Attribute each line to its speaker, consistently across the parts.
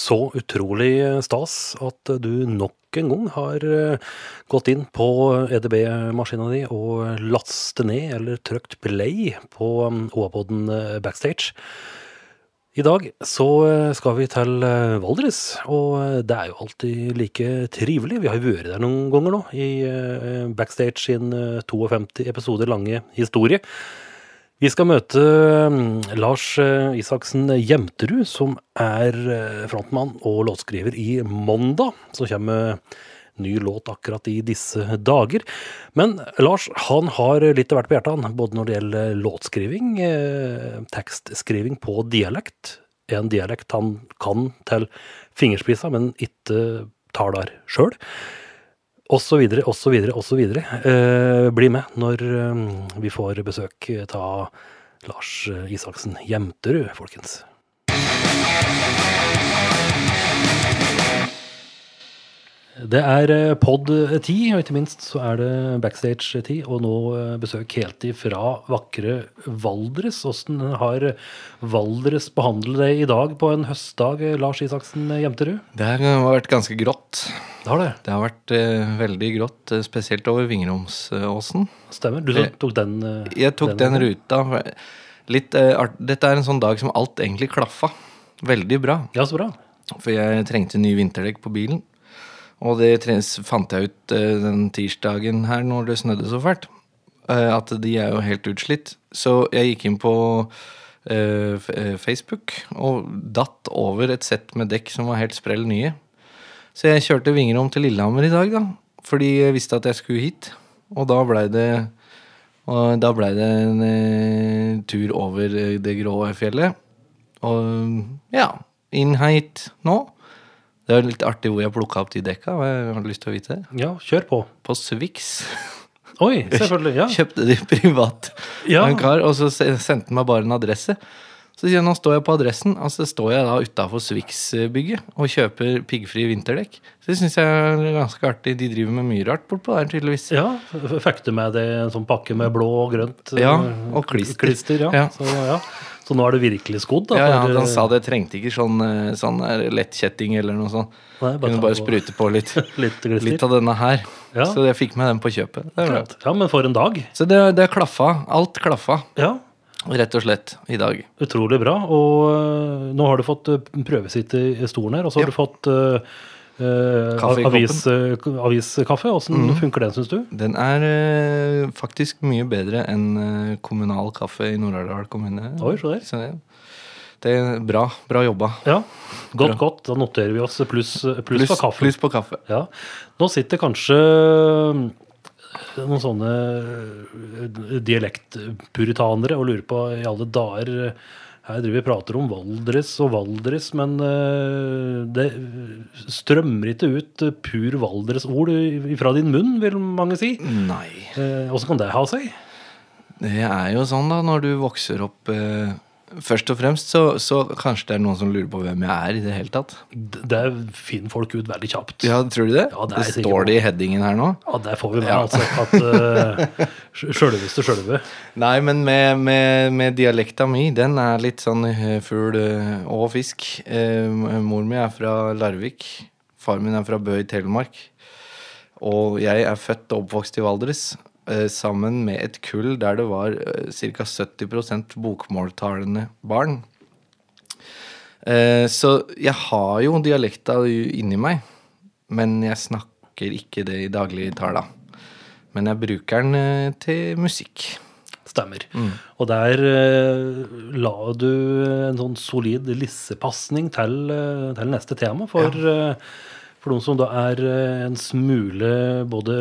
Speaker 1: så utrolig stas at du nok en gang har eh, gått inn på EDB-maskina di og lastet ned eller trykt play på um, OA-poden eh, Backstage. I dag så eh, skal vi til Valdres, og det er jo alltid like trivelig. Vi har jo vært der noen ganger nå, i Backstage sin eh, 52 episoder lange historie. Vi skal møte mm, Lars eh, Isaksen Jemterud, som er eh, frontmann og låtskriver i Monda, Så kommer ny låt akkurat i disse dager. Men Lars han har litt av hvert på hjertet, han, både når det gjelder låtskriving, eh, tekstskriving på dialekt, en dialekt han kan til fingerspissa, men ikke tar der sjøl. Og så videre, og så videre, og så videre. Eh, bli med når eh, vi får besøk av Lars Isaksen Jemterud, folkens. Det er eh, pod 10, og ikke minst så er det backstage 10, og nå eh, besøk helt ifra vakre Valdres. Åssen har Valdres behandlet deg i dag på en høstdag, eh, Lars Isaksen Jemterud?
Speaker 2: Det har vært ganske grått.
Speaker 1: Det har det.
Speaker 2: Det har vært eh, veldig grått, spesielt over Vingeromsåsen.
Speaker 1: Stemmer. Du tok den eh,
Speaker 2: Jeg tok den, ruta. Litt, eh, dette er en sånn dag som alt egentlig klaffa. Veldig bra.
Speaker 1: Ja, så bra.
Speaker 2: For jeg trengte ny vinterdekk på bilen. Og det fant jeg ut eh, den tirsdagen her når det snødde så fælt. eh, at de er jo helt utslitt. Så jeg gikk inn på eh, Facebook og datt over et sett med dekk som var helt sprell nye. Så jeg kjørte vinger om til Lillehammer i dag, da. Fordi jeg visste at jeg skulle hit. Og da blei det og da blei det en eh, tur over det grå fjellet. Og ja, inn hit nå. Det er litt artig hvor jeg plukka opp de dekka. Hva Har du lyst til å vite?
Speaker 1: Ja, kjør på.
Speaker 2: På Swix.
Speaker 1: Oi, selvfølgelig. Ja.
Speaker 2: Kjøpte de privat
Speaker 1: Ja.
Speaker 2: en kar, og så sendte han meg bare en adresse. Så sier han, nå står jeg på adressen, og så står jeg da utafor Swix-bygget og kjøper piggfrie vinterdekk. Så det syns jeg er ganske artig. De driver med mye rart bortpå der, tydeligvis.
Speaker 1: Ja, Fikk du med deg en sånn pakke med blå og grønt?
Speaker 2: Ja,
Speaker 1: og
Speaker 2: og klister.
Speaker 1: ja.
Speaker 2: Ja.
Speaker 1: Så, ja. Så nå er det virkelig skodd, da?
Speaker 2: Ja, ja, Han
Speaker 1: eh,
Speaker 2: sa det trengte ikke sånn, eh, sånn eh, lettkjetting eller noe sånt.
Speaker 1: Nei, bare
Speaker 2: Kunne bare
Speaker 1: på-
Speaker 2: sprute på litt.
Speaker 1: Litt.
Speaker 2: Litt av denne her.
Speaker 1: Ja.
Speaker 2: Så jeg fikk med den på kjøpet. Det.
Speaker 1: Ja, men for en dag.
Speaker 2: Så det, det klaffa. Alt klaffa,
Speaker 1: Ja,
Speaker 2: rett og slett, i dag.
Speaker 1: utrolig bra. Og nå har du fått prøvesitte i stolen her, og så har
Speaker 2: Ja.
Speaker 1: du fått
Speaker 2: Kaffe i
Speaker 1: avis, øh, aviskaffe. Åssen
Speaker 2: mm.
Speaker 1: funker den, syns du?
Speaker 2: Den er eh, faktisk mye bedre enn eh, kommunal kaffe i Nord-Aurdal kommune.
Speaker 1: Oi, så der.
Speaker 2: Så det, det er bra. Bra jobba.
Speaker 1: Ja, godt,
Speaker 2: Bra.
Speaker 1: godt. Da noterer vi oss pluss, plus
Speaker 2: plus,
Speaker 1: på kaffe.
Speaker 2: pluss på kaffe.
Speaker 1: Ja. Nå sitter kanskje noen sånne dialektpuritanere og lurer på i alle dager her driver vi prater om Valdres og Valdres, men øh, det strømmer ikke ut øh, pur Valdres-ord fra din munn, vil mange si.
Speaker 2: Nei.
Speaker 1: Eh, Åssen kan det ha seg?
Speaker 2: Det er jo sånn, da, når du vokser opp eh, Først og fremst så, så kanskje det er noen som lurer på hvem jeg er i det hele tatt.
Speaker 1: Det finner folk ut veldig kjapt.
Speaker 2: Ja, Tror du det?
Speaker 1: Ja, det det
Speaker 2: står det i headingen her nå?
Speaker 1: Ja, der får vi med
Speaker 2: Ja.
Speaker 1: altså at uh, sjølveste sjølve.
Speaker 2: Nei, men med, med, med dialekta mi, den er litt sånn eh, fugl eh, og fisk. Eh, mor mi er fra Larvik. Far min er fra Bø i Telemark. Og jeg er født og oppvokst i Valdres. Eh, Sammen med et kull der det var ca. 70% bokmåltalende barn. Eh, Så jeg har jo dialekta inni meg, men jeg snakker ikke det i dagligtala. Men jeg bruker den eh, til musikk.
Speaker 1: Stemmer.
Speaker 2: Mm.
Speaker 1: Og der eh, la du en sånn solid lissepasning til, eh, til neste tema. For, eh, for noen som da er eh, en smule både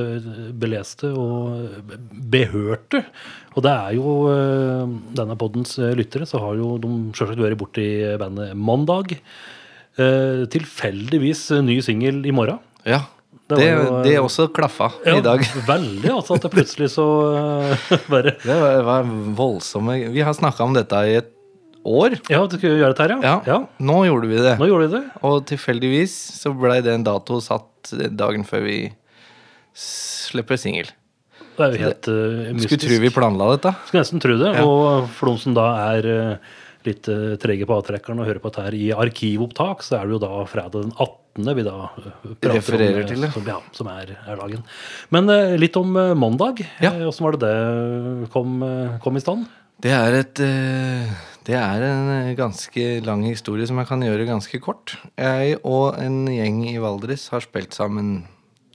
Speaker 1: beleste og behørte. Og det er jo eh, denne poddens eh, lyttere, så har jo de selvsagt vært borti bandet Mandag. Tilfeldigvis ny singel i morgen.
Speaker 2: Ja,
Speaker 1: Det
Speaker 2: det,
Speaker 1: jo,
Speaker 2: det,
Speaker 1: er
Speaker 2: også klaffa i dag.
Speaker 1: Veldig, altså. At det plutselig så bare
Speaker 2: Det var, var voldsomme Vi har snakka om dette i et år.
Speaker 1: Ja, du skulle gjøre dette her, ja?
Speaker 2: Ja, Nå gjorde vi det.
Speaker 1: Nå gjorde vi det.
Speaker 2: Og tilfeldigvis så blei det en dato satt dagen før vi slipper singel.
Speaker 1: Det er jo helt uh, mystisk.
Speaker 2: Skulle tro vi planla dette.
Speaker 1: Skulle nesten tro det.
Speaker 2: Ja.
Speaker 1: Og for noen som da er uh, litt uh, trege på avtrekkeren og hører på dette her i arkivopptak, så er det jo da fredag den 18. vi da
Speaker 2: Refererer
Speaker 1: om,
Speaker 2: til det.
Speaker 1: Som, ja, som er, er dagen. Men litt om mandag.
Speaker 2: Ja.
Speaker 1: Hvordan var det det kom, kom i stand?
Speaker 2: Det er et eh, Det er en eh, ganske lang historie som jeg kan gjøre ganske kort. Jeg og en gjeng i Valdres har spilt sammen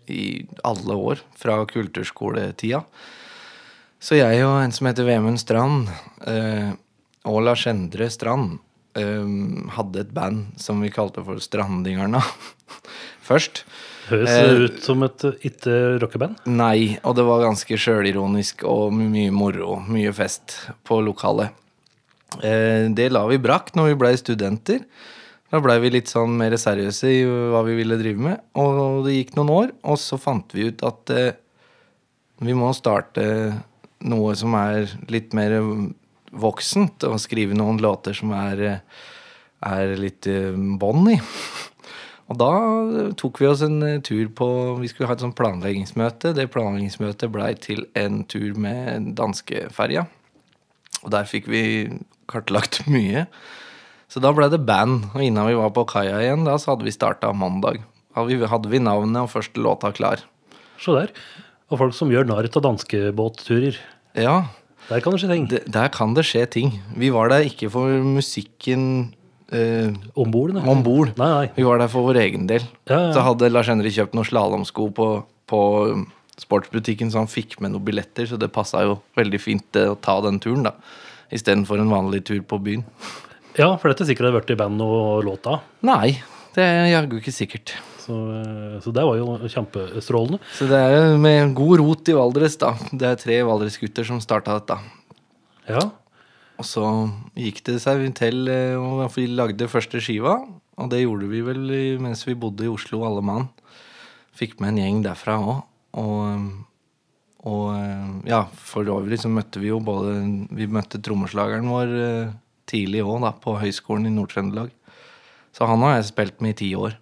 Speaker 2: i alle år, fra kulturskoletida. Så jeg og en som heter Vemund Strand, eh, og Lars Endre Strand, hadde et band som vi kalte for Strandingarna først.
Speaker 1: Høres
Speaker 2: Eh,
Speaker 1: det ut som et eh, ikke-rockeband?
Speaker 2: Nei, og det var ganske sjølironisk og mye moro. Mye fest på lokalet. Eh, det la vi brakk når vi blei studenter. Da blei vi litt sånn mer seriøse i hva vi ville drive med. Og det gikk noen år, og så fant vi ut at vi må starte noe som er litt mer voksent, og skrive noen låter som er, er litt bånd i. Og da tok vi oss en eh, tur på Vi skulle ha et sånt planleggingsmøte. Det planleggingsmøtet blei til en tur med danskeferja. Og der fikk vi kartlagt mye. Så da ble det band. Og innan vi var på kaia igjen, da så hadde vi starta mandag. Hadde vi, navnet og første låta klar.
Speaker 1: Se der. Og folk som gjør narr av danskebåtturer.
Speaker 2: Ja,
Speaker 1: Der kan det skje ting.
Speaker 2: der kan det skje ting. Vi var der ikke for musikken eh,
Speaker 1: Om bord?
Speaker 2: Vi var der for vår egen del.
Speaker 1: Ja, ja.
Speaker 2: Så hadde Lars Henrik kjøpt noen slalåmsko på, på um, sportsbutikken, så han fikk med noen billetter, så det passa jo veldig fint eh, å ta den turen, da. Istedenfor en vanlig tur på byen.
Speaker 1: Ja, for dette sikkert hadde vært i band og låta.
Speaker 2: Nei, det er jaggu ikke sikkert.
Speaker 1: Så, eh, så det var jo kjempestrålende.
Speaker 2: Så det er med god rot i Valdres, da. Det er tre Valdres-gutter som starta dette.
Speaker 1: Ja.
Speaker 2: Og så gikk det seg til at og vi lagde første skiva. Og det gjorde vi vel mens vi bodde i Oslo, alle mann. Fikk med en gjeng derfra òg. Og, og eh, ja, for øvrig så møtte vi jo både Vi møtte trommeslageren vår eh, tidlig òg, da, på Høgskolen i Nord-Trøndelag. Så han har jeg spilt med i ti år.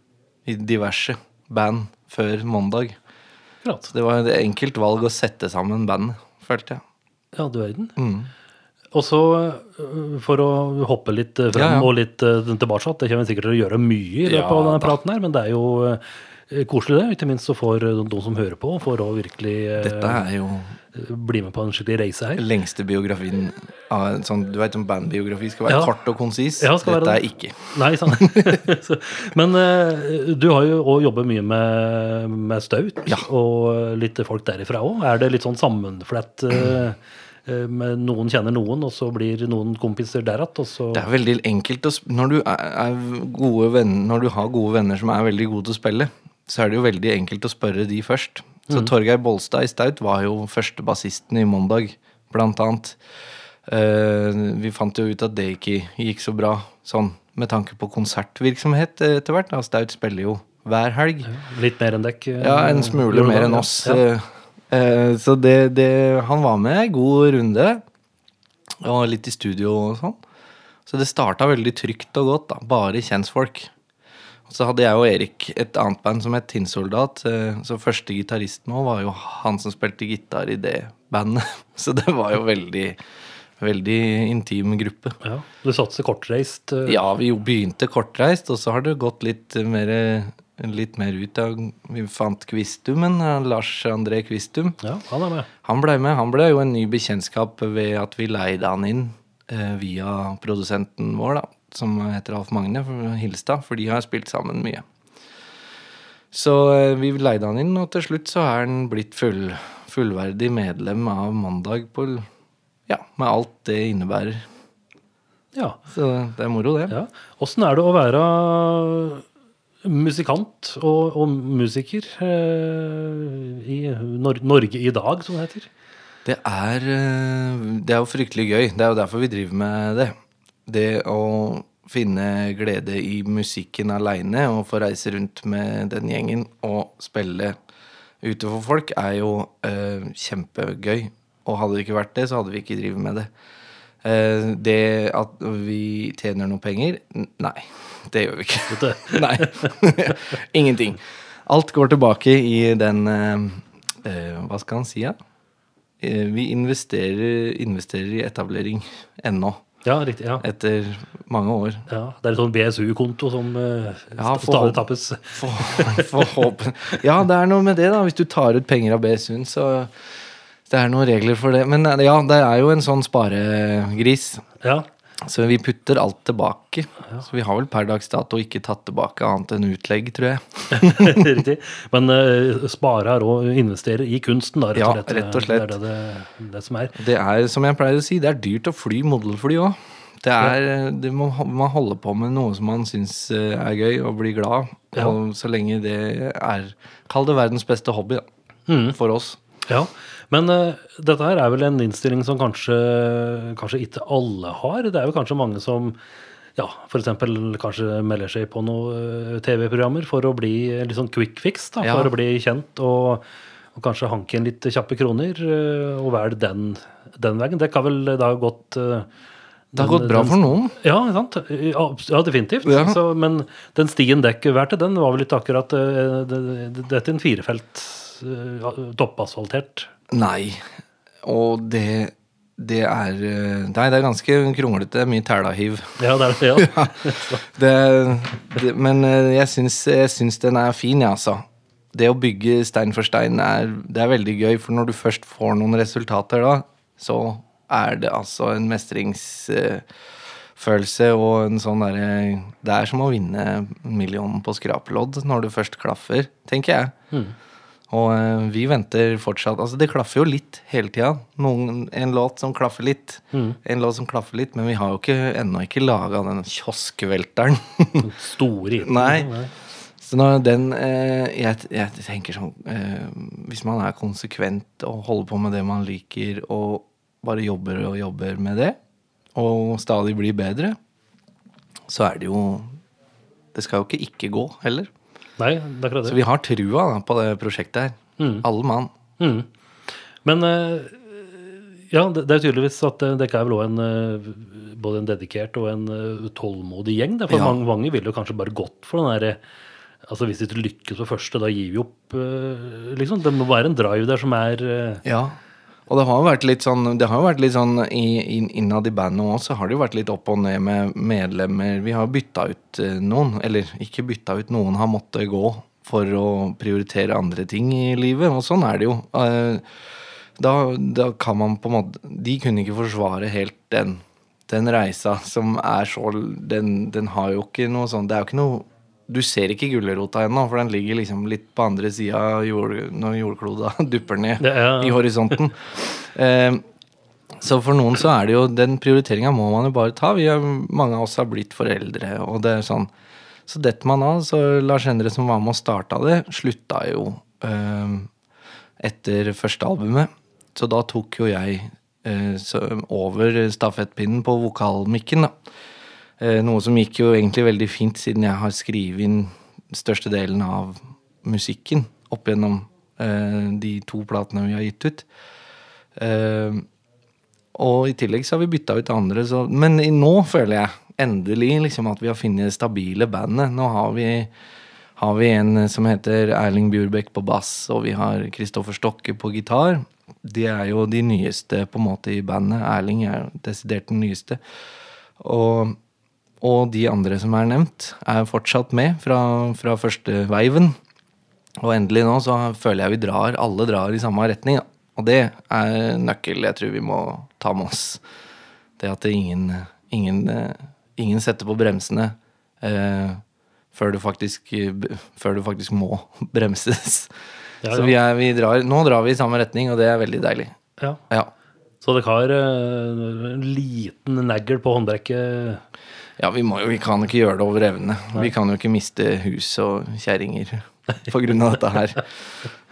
Speaker 2: I diverse band før mandag.
Speaker 1: Klart.
Speaker 2: Så det var et enkelt valg å sette sammen bandet, følte jeg.
Speaker 1: Ja, du verden.
Speaker 2: Mm.
Speaker 1: Og så, øh, for å hoppe litt øh, frem
Speaker 2: Ja, ja.
Speaker 1: og litt øh, tilbake, det kommer vi sikkert til å gjøre mye i løpet
Speaker 2: Ja,
Speaker 1: av denne praten her, men det er jo koselig det. Ikke minst så får de som hører på, for å virkelig
Speaker 2: Dette er jo
Speaker 1: bli med på en skikkelig reise her.
Speaker 2: lengste biografien av en sånn, Du vet om bandbiografi skal være
Speaker 1: Ja.
Speaker 2: kort og konsis?
Speaker 1: Ja,
Speaker 2: Dette
Speaker 1: være
Speaker 2: er ikke.
Speaker 1: Nei, sant. Men uh, du har jo òg jobbet mye med, med Staut,
Speaker 2: Ja.
Speaker 1: og litt folk derifra òg. Er det litt sånn sammenflett øh, øh, med noen kjenner noen, og så blir noen kompiser der igjen, og så
Speaker 2: Det er veldig enkelt når du, er, er gode venner, når du har gode venner som er veldig gode til å spille, så er det jo veldig enkelt å spørre de først. Så Torgeir Bolstad i Staut var jo første bassisten i Mandag, blant annet. Eh, vi fant jo ut at det ikke gikk så bra sånn med tanke på konsertvirksomhet eh, etter hvert. Staut spiller jo hver helg.
Speaker 1: Litt mer enn dekk?
Speaker 2: Ja, en smule mer enn oss.
Speaker 1: Ja.
Speaker 2: Eh, eh, Så det, det Han var med i god runde. Og litt i studio og sånn. Så det starta veldig trygt og godt. da Bare kjentfolk. Så hadde jeg og Erik et annet band som het Tinnsoldat. eh, Så første gitaristen òg var jo han som spilte gitar i det bandet. Så det var jo veldig Veldig intim gruppe.
Speaker 1: Ja, Du satser kortreist? øh,
Speaker 2: Ja, vi jo begynte kortreist, og så har det gått litt mer, litt mer ut. av Vi fant Kvistumen, Lars André Kvistum.
Speaker 1: ja, han er med.
Speaker 2: Han ble med. Han ble jo en ny bekjentskap ved at vi leide han inn eh, via produsenten vår, da, som heter Alf Magne Hilstad, for de har spilt sammen mye. Så eh, vi leide han inn, og til slutt så er han blitt full, fullverdig medlem av Mandag på Ja, med alt det innebærer.
Speaker 1: Ja.
Speaker 2: Så det er moro, det.
Speaker 1: ja. Åssen er det å være musikant og, og musiker eh, i Nor Norge i dag, som det heter?
Speaker 2: Det er, eh, det er jo fryktelig gøy. Det er jo derfor vi driver med det. Det å finne glede i musikken aleine og få reise rundt med den gjengen og spille ute for folk, er jo eh, kjempegøy. Og hadde det ikke vært det, så hadde vi ikke drevet med det. Eh, det at vi tjener noe penger Nei, det gjør vi ikke. Nei. Ingenting. Alt går tilbake i den eh, eh, Hva skal han si, da? Eh, vi investerer, investerer i etablering ennå.
Speaker 1: Ja, riktig. ja.
Speaker 2: etter mange år.
Speaker 1: ja. Det er en sånn BSU-konto som uh,
Speaker 2: Ja,
Speaker 1: stadig tappes.
Speaker 2: For, forhåpen... Ja, det er noe med det, da. Hvis du tar ut penger av BSU-en, så Det er noen regler for det. Men ja, det er jo en sånn sparegris.
Speaker 1: Ja.
Speaker 2: Så vi putter alt tilbake. Så vi har vel per dags dato ikke tatt tilbake annet enn utlegg, tror jeg.
Speaker 1: Riktig. Men uh, spare og investerer investere i kunsten, da, rett og slett.
Speaker 2: Ja, rett og slett.
Speaker 1: Det er det, det, det som er.
Speaker 2: Det er, som jeg pleier å si, det er dyrt å fly modelfly òg. Det er, det må man holde på med noe som man syns eh, er gøy, og blir glad.
Speaker 1: Ja.
Speaker 2: Og så lenge det er Kall det verdens beste hobby, da.
Speaker 1: Mm.
Speaker 2: For oss.
Speaker 1: Ja, men uh, dette her er vel en innstilling som kanskje, kanskje ikke alle har. Det er jo kanskje mange som ja, f.eks. kanskje melder seg på noen eh, TV-programmer for å bli litt sånn quick fix. Da,
Speaker 2: Ja.
Speaker 1: For å bli kjent og, og kanskje hanke inn litt kjappe kroner. eh, Og velge den, den veien. Det kan vel da gått
Speaker 2: Det har gått bra
Speaker 1: den-
Speaker 2: for noen.
Speaker 1: Ja, sant? Ja, definitivt.
Speaker 2: Ja.
Speaker 1: Så, men den stien dekk valgte, den var vel litt akkurat Dette det, det, Dette er en firefelt toppasfaltert.
Speaker 2: Nei. Og det det er eh, Nei, det er ganske kronglete. Mye tælahiv.
Speaker 1: Ja, det er det. Ja.
Speaker 2: Det, det, men eh, jeg syns, jeg syns den er fin, jeg, altså. Det å bygge stein for stein er, det er veldig gøy, for når du først får noen resultater da, så er det altså en mestringsfølelse og en sånn derre Det er som å vinne millionen på skraplodd når du først klaffer, tenker jeg. Og eh, vi venter fortsatt Altså, det klaffer jo litt hele tida. En låt som klaffer litt. En låt som klaffer litt, men vi har jo ikke, ennå ikke laga den kioskvelteren.
Speaker 1: Store hiten.
Speaker 2: Nei. Så når den eh, jeg, jeg tenker sånn eh, Hvis man er konsekvent og holder på med det man liker, og bare jobber og jobber med det, og stadig blir bedre, så er det jo Det skal jo ikke ikke gå heller.
Speaker 1: Nei, det er akkurat
Speaker 2: Så vi har trua da, på det prosjektet her. Alle mann.
Speaker 1: Mm. Men eh, ja, det, det er tydeligvis at det, det er vel også en eh, både en dedikert og en eh, tålmodig gjeng. For
Speaker 2: Ja.
Speaker 1: mange, mange ville jo kanskje bare gått for den derre Altså Hvis de ikke lykkes på første, da gir vi opp. eh, liksom. Det må være en drive der som er eh,
Speaker 2: Ja. Og det har jo vært litt sånn, det har jo vært litt sånn i, inn- innad i bandet òg, så har det jo vært litt opp og ned med medlemmer. Vi har bytta ut eh, noen, eller ikke bytta ut, noen har måttet gå for å prioritere andre ting i livet, og sånn er det jo. Eh, Da, da kan man på en måte De kunne ikke forsvare helt den, den reisa som er så den, den har jo ikke noe sånn Det er jo ikke noe Du ser ikke gulrota ennå, for den ligger liksom litt på andre sida jord, når jordkloda dupper ned
Speaker 1: Ja, ja.
Speaker 2: i horisonten. Eh, så for noen så er det jo Den prioriteringa må man jo bare ta. Vi er, mange av oss har blitt foreldre, og det er sånn Så detter man av. Så Lars Endre, som var med og starta det, slutta jo eh, etter første albumet. Så da tok jo jeg eh, over stafettpinnen på vokalmikken, da. Eh, noe som gikk jo egentlig veldig fint, siden jeg har skrevet inn største delen av musikken opp gjennom eh, de to platene vi har gitt ut. Eh, og i tillegg så har vi bytta ut andre, så Men nå føler jeg endelig liksom at vi har funnet det stabile bandet. Nå har vi, har vi en som heter Erling Bjurbekk på bass, og vi har Kristoffer Stokke på gitar. De er jo de nyeste på en måte i bandet. Erling er desidert den nyeste. Og, og de andre som er nevnt, er fortsatt med fra, fra første veiven. Og endelig nå så føler jeg vi drar, alle drar i samme retning. Og det er nøkkel jeg tror vi må ta med oss. Det at det ingen, ingen, ingen setter på bremsene eh, før, du faktisk, før du faktisk må bremses.
Speaker 1: Ja,
Speaker 2: Så vi er, vi drar, nå drar vi i samme retning, og det er veldig deilig.
Speaker 1: Ja.
Speaker 2: Ja.
Speaker 1: Så dere har eh, en liten negl på håndbrekket.
Speaker 2: Ja, vi, må vi kan ikke gjøre det over evne. Vi kan jo ikke miste hus og kjerringer av dette her.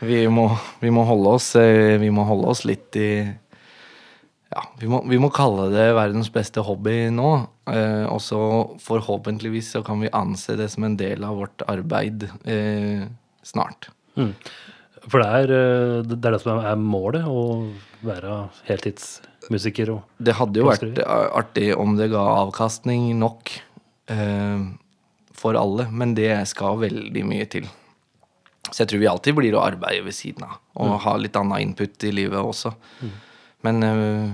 Speaker 2: Vi må, vi må holde oss eh, Vi må holde oss litt i Ja, vi må, vi må kalle det verdens beste hobby nå. Eh, og så forhåpentligvis så kan vi anse det som en del av vårt arbeid eh, snart.
Speaker 1: Mm. For det er, eh, det er det som er målet, å være heltidsmusiker og
Speaker 2: Det hadde jo vært artig om det ga avkastning nok eh, for alle, men det skal veldig mye til. Så jeg tror vi alltid blir å arbeide ved siden av, og ha litt annen input i livet også. Men eh,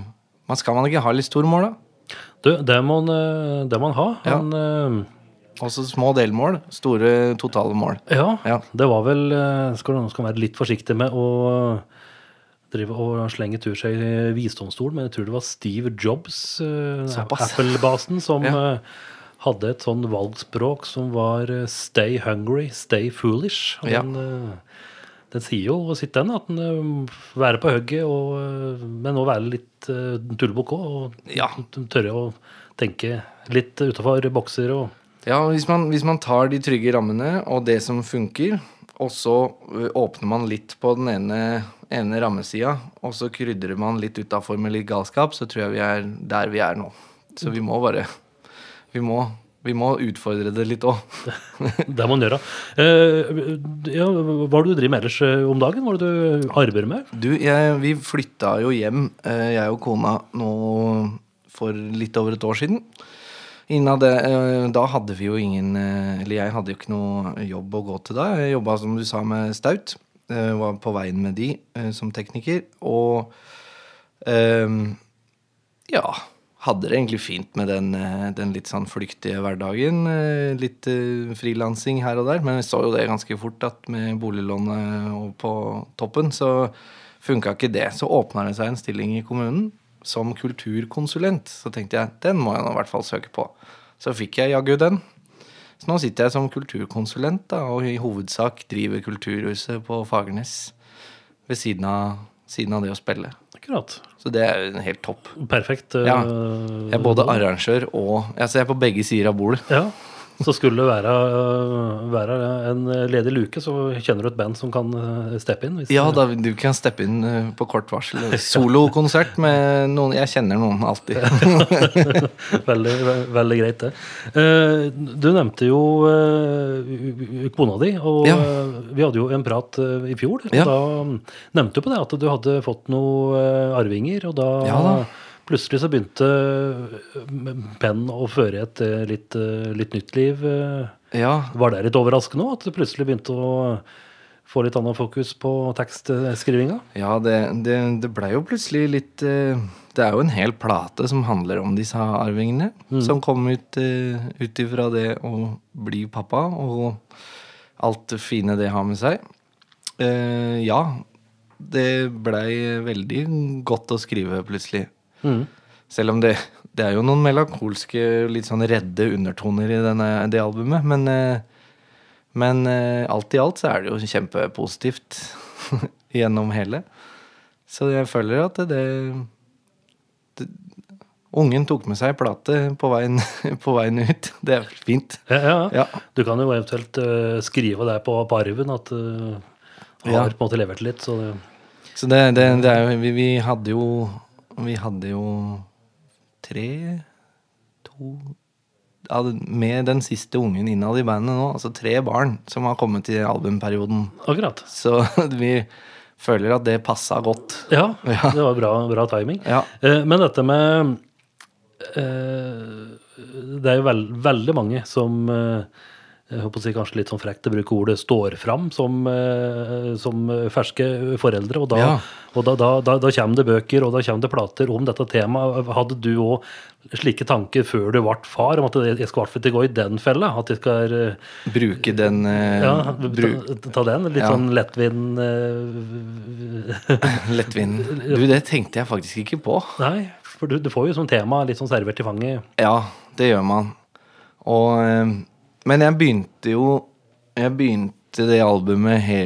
Speaker 2: man skal man ikke ha litt store mål, da?
Speaker 1: Du, det må han, eh, det må man ha.
Speaker 2: Ja.
Speaker 1: Han, eh,
Speaker 2: Også små delmål, store totale mål.
Speaker 1: ja,
Speaker 2: Ja.
Speaker 1: det var vel nå Skal man skal være litt forsiktig med å drive og slenge tur seg i visdomsstolen, men jeg tror det var Steve Jobs, eh, Apple-basen, som
Speaker 2: Ja.
Speaker 1: eh, hadde et sånn valgspråk som var eh, 'stay hungry, stay foolish'. Og
Speaker 2: Ja.
Speaker 1: den, den sier jo sitt, den. At den være på hugget, og, men òg være litt tullebukk òg. Og
Speaker 2: Ja.
Speaker 1: tørre å tenke litt utafor bokser og
Speaker 2: Ja, hvis man, hvis man tar de trygge rammene og det som funker, og så åpner man litt på den ene, ene rammesida, og så krydrer man litt utafor med litt galskap, så tror jeg vi er der vi er nå. Så vi må bare Vi må, vi må utfordre det litt òg.
Speaker 1: Det må man gjøre. Eh, ja, hva er det du driver med ellers eh, om dagen? Hva er det du arbeider med?
Speaker 2: Du, jeg, vi flytta jo hjem, eh, jeg og kona, nå for litt over et år siden. Innan det, eh, da hadde vi jo ingen Eller jeg hadde jo ikke noe jobb å gå til da. Jeg jobba, som du sa, med Staut. Eh, Var på veien med de eh, som tekniker. Og eh, ja hadde det egentlig fint med den, den litt sånn flyktige hverdagen. Litt frilansing her og der. Men vi så jo det ganske fort at med boliglånet på toppen, så funka ikke det. Så åpna det seg en stilling i kommunen som kulturkonsulent. Så tenkte jeg den må jeg nå i hvert fall søke på. Så fikk jeg jaggu den. Så nå sitter jeg som kulturkonsulent da, og i hovedsak driver Kulturhuset på Fagernes. Ved siden av, siden av det å spille.
Speaker 1: Akkurat.
Speaker 2: Så det er jo helt topp.
Speaker 1: Perfekt. eh,
Speaker 2: Ja. Jeg er både arrangør og altså Jeg er på begge sider av bordet.
Speaker 1: Ja. Så skulle det være, øh, være en ledig luke, så kjenner du et band som kan øh, steppe inn?
Speaker 2: Ja, da, du kan steppe inn eh, på kort varsel. Solokonsert med noen Jeg kjenner noen alltid.
Speaker 1: veldig, ve- veldig greit, det. Eh, Du nevnte jo kona di, og
Speaker 2: Ja.
Speaker 1: vi hadde jo en prat i fjor.
Speaker 2: Ja.
Speaker 1: da nevnte du på det at du hadde fått noen arvinger, og da,
Speaker 2: Ja da.
Speaker 1: Plutselig så begynte eh, penn å føre et litt, eh, litt nytt liv. eh.
Speaker 2: Ja,
Speaker 1: Var det litt overraskende òg, at du plutselig begynte å få litt annet fokus på tekstskrivinga?
Speaker 2: ja det, det, det blei jo plutselig litt Det er jo en hel plate som handler om disse arvingene. Som kom ut ut ifra det å bli pappa, og alt det fine det har med seg. Ja, det blei veldig godt å skrive plutselig.
Speaker 1: Mm.
Speaker 2: Selv om det, det er jo noen melankolske, litt sånn redde undertoner i denne, det albumet. Men, eh, men eh, alt i alt så er det jo kjempepositivt gjennom hele. Så jeg føler at det, det Ungen tok med seg plate på veien, på veien ut. Det er fint.
Speaker 1: Ja, ja.
Speaker 2: Ja.
Speaker 1: Du kan jo eventuelt uh, skrive der på, på arven at du har
Speaker 2: Ja.
Speaker 1: på en måte levert litt. Så det,
Speaker 2: Så det, det, det er jo vi, vi hadde jo Vi hadde jo tre To Med den siste ungen innad i bandet nå, altså tre barn som har kommet i albumperioden.
Speaker 1: akkurat.
Speaker 2: Så vi føler at det passa godt.
Speaker 1: Ja,
Speaker 2: Ja.
Speaker 1: det var bra, bra timing.
Speaker 2: Ja.
Speaker 1: Eh, men dette med eh, Det er jo veld, veldig mange som eh, jeg håper å si kanskje litt sånn frekt å bruke ordet, står fram som, eh, som ferske foreldre. Og, da,
Speaker 2: Ja.
Speaker 1: og da, da, da, kommer det bøker og da kommer det plater om dette temaet. Hadde du òg slike tanker før du ble far, om at jeg skal i hvert fall ikke gå i den fella? At jeg skal eh,
Speaker 2: Bruke den eh,
Speaker 1: ja,
Speaker 2: bru,
Speaker 1: ta, ta den? Litt
Speaker 2: Ja.
Speaker 1: sånn lettvinn
Speaker 2: lettvint Du, det tenkte jeg faktisk ikke på.
Speaker 1: Nei, for du, du får jo som tema litt sånn servert i fanget.
Speaker 2: Ja, det gjør man. Og, men jeg begynte jo Jeg begynte det albumet he,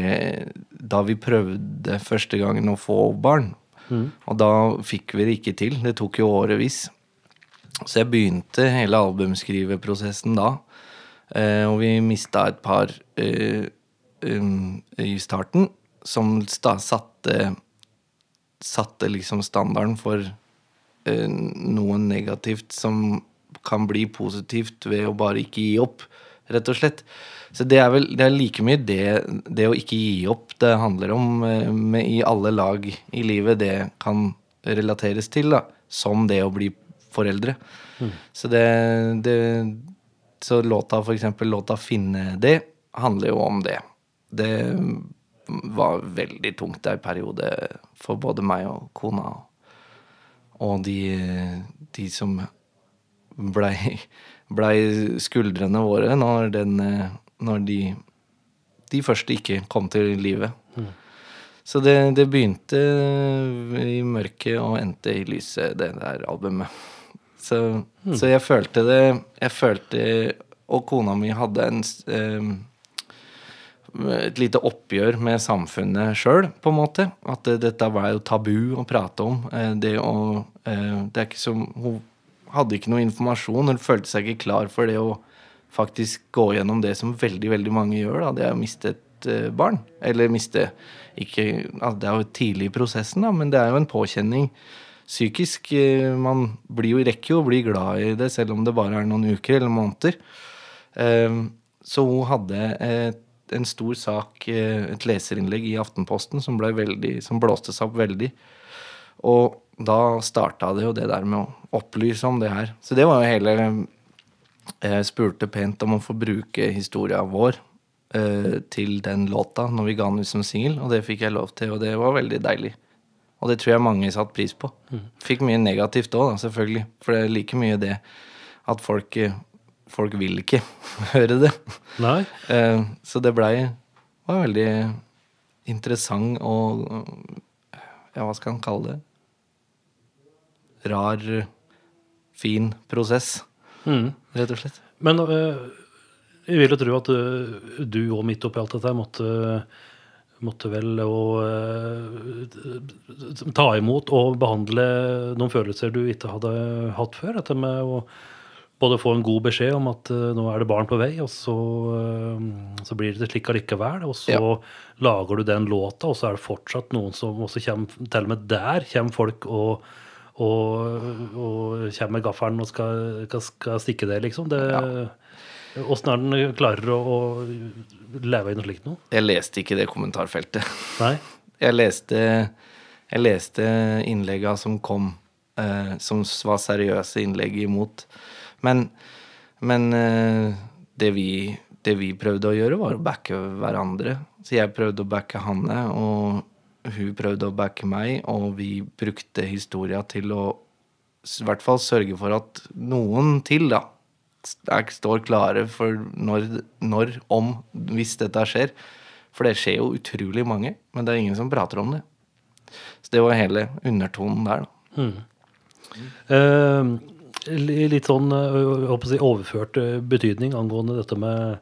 Speaker 2: da vi prøvde første gangen å få barn. Og da fikk vi det ikke til. Det tok jo årevis. Så jeg begynte hele albumskriveprosessen da. Eh, og vi mista et par eh, um, i starten som satte Satte liksom standarden for eh, noe negativt som kan bli positivt ved å bare ikke gi opp, rett og slett. Så det er vel det er like mye det, det å ikke gi opp det handler om eh, med, i alle lag i livet det kan relateres til, da, som det å bli foreldre. Så det, det Så låta, for eksempel låta 'Finne det' handler jo om det. Det var veldig tungt en periode for både meg og kona. Og de, de som blei blei skuldrene våre når, den, eh, når de, de første ikke kom til livet. Så det, det begynte i mørket og endte i lyset, det der albumet. Så, så jeg følte det Jeg følte Og kona mi hadde en eh, et lite oppgjør med samfunnet sjøl, på en måte. At eh, dette var jo tabu å prate om. Eh, det å eh, Det er ikke som Hun hadde ikke noe informasjon. Hun følte seg ikke klar for det å faktisk gå gjennom det som veldig, veldig mange gjør. Da. Det er å miste et eh, barn. Eller miste ikke altså, Det er jo tidlig i prosessen, da, men det er jo en påkjenning psykisk. eh, Man blir jo, rekker jo å bli glad i det, selv om det bare er noen uker eller måneder. Eh, Så hun hadde et, en stor sak, et leserinnlegg i Aftenposten, som, ble veldig, som blåste seg opp veldig. Og da starta det jo det der med å opplyse om det her. Så det var jo hele Jeg spurte pent om å få bruke historia vår eh, til den låta når vi ga den ut som singel, og det fikk jeg lov til, og det var veldig deilig. Og det tror jeg mange satte pris på. Fikk mye negativt òg, selvfølgelig. For det er like mye det at folk, eh, folk vil ikke høre det.
Speaker 1: Nei?
Speaker 2: Eh, Så det blei var veldig interessant og Ja, hva skal han kalle det? Rar, fin prosess,
Speaker 1: Mm.
Speaker 2: rett og slett.
Speaker 1: Men øh, jeg vil jo tro at øh, du òg midt oppi alt dette måtte, måtte vel å øh, ta imot og behandle noen følelser du ikke hadde hatt før. Dette med å både få en god beskjed om at nå er det barn på vei, og så, så blir det slik allikevel. Og så
Speaker 2: Ja.
Speaker 1: lager du den låta, og så er det fortsatt noen som også kommer Til og med der kommer folk og og, og kommer med gaffelen og skal, skal, stikke det, liksom. Det, Åssen er den klarer å, å leve i noe slikt nå?
Speaker 2: Jeg leste ikke det kommentarfeltet.
Speaker 1: Nei?
Speaker 2: Jeg leste, jeg leste innlegga som kom, eh, som var seriøse innlegg imot. Men, men eh, det, vi, det vi prøvde å gjøre, var å backe hverandre. Så jeg prøvde å backe Hanne, og hun prøvde å backe meg, og vi brukte historia til å i hvert fall sørge for at noen til, da, står klare for når, når, om, hvis dette skjer. For det skjer jo utrolig mange, men det er ingen som prater om det. Så det var hele undertonen der, da.
Speaker 1: Eh, li- litt sånn si, overført øh, betydning angående dette med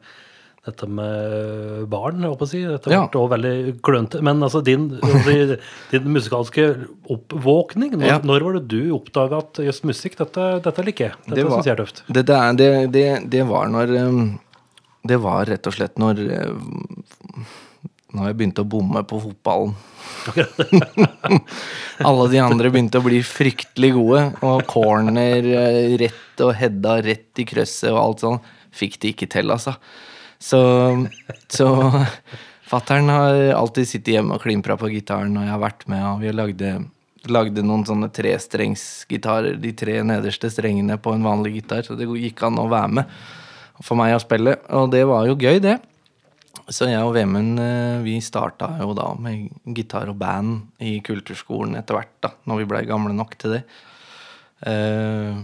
Speaker 1: dette med barn, jeg håper å si. Dette
Speaker 2: Ja.
Speaker 1: ble veldig klønete. Men altså, din, jeg håper å si, din musikalske oppvåkning, når,
Speaker 2: Ja.
Speaker 1: når var det du oppdaga at jøss, musikk, dette, dette liker jeg? Dette
Speaker 2: Det
Speaker 1: syns jeg er tøft.
Speaker 2: Det, det, er- det, det, det var når um, Det var rett og slett når um, Når jeg begynte å bomme på fotballen. Alle de andre begynte å bli fryktelig gode. Og corner eh, rett og heada rett i krøsset og alt sånn. Fikk det ikke til, altså. Så, så fattern har alltid sittet hjemme og klimpra på gitaren, og jeg har vært med, og vi lagde, lagde noen sånne trestrengsgitarer, de tre nederste strengene på en vanlig gitar, så det gikk an å være med for meg å spille, og det var jo gøy, det. Så jeg og Vemund eh, vi starta jo da med gitar og band i kulturskolen etter hvert, da, når vi blei gamle nok til det. Uh,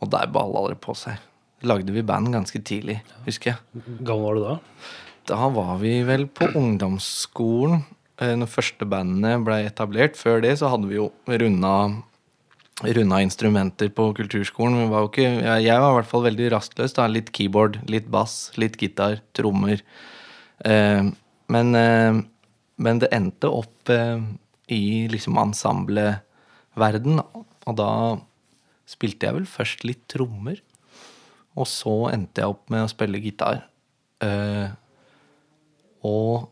Speaker 2: og der balla det på seg. Lagde vi band ganske tidlig, husker jeg.
Speaker 1: gammel var du da?
Speaker 2: Da var vi vel på ungdomsskolen eh, når første bandene ble etablert. Før det så hadde vi jo runda, runda instrumenter på kulturskolen. Vi var jo ikke, jeg, var i hvert fall veldig rastløs. da, Litt keyboard, litt bass, litt gitar, trommer. Eh, men, eh, men det endte opp i liksom ensembleverden. Og da spilte jeg vel først litt trommer. Og så endte jeg opp med å spille gitar. Uh, og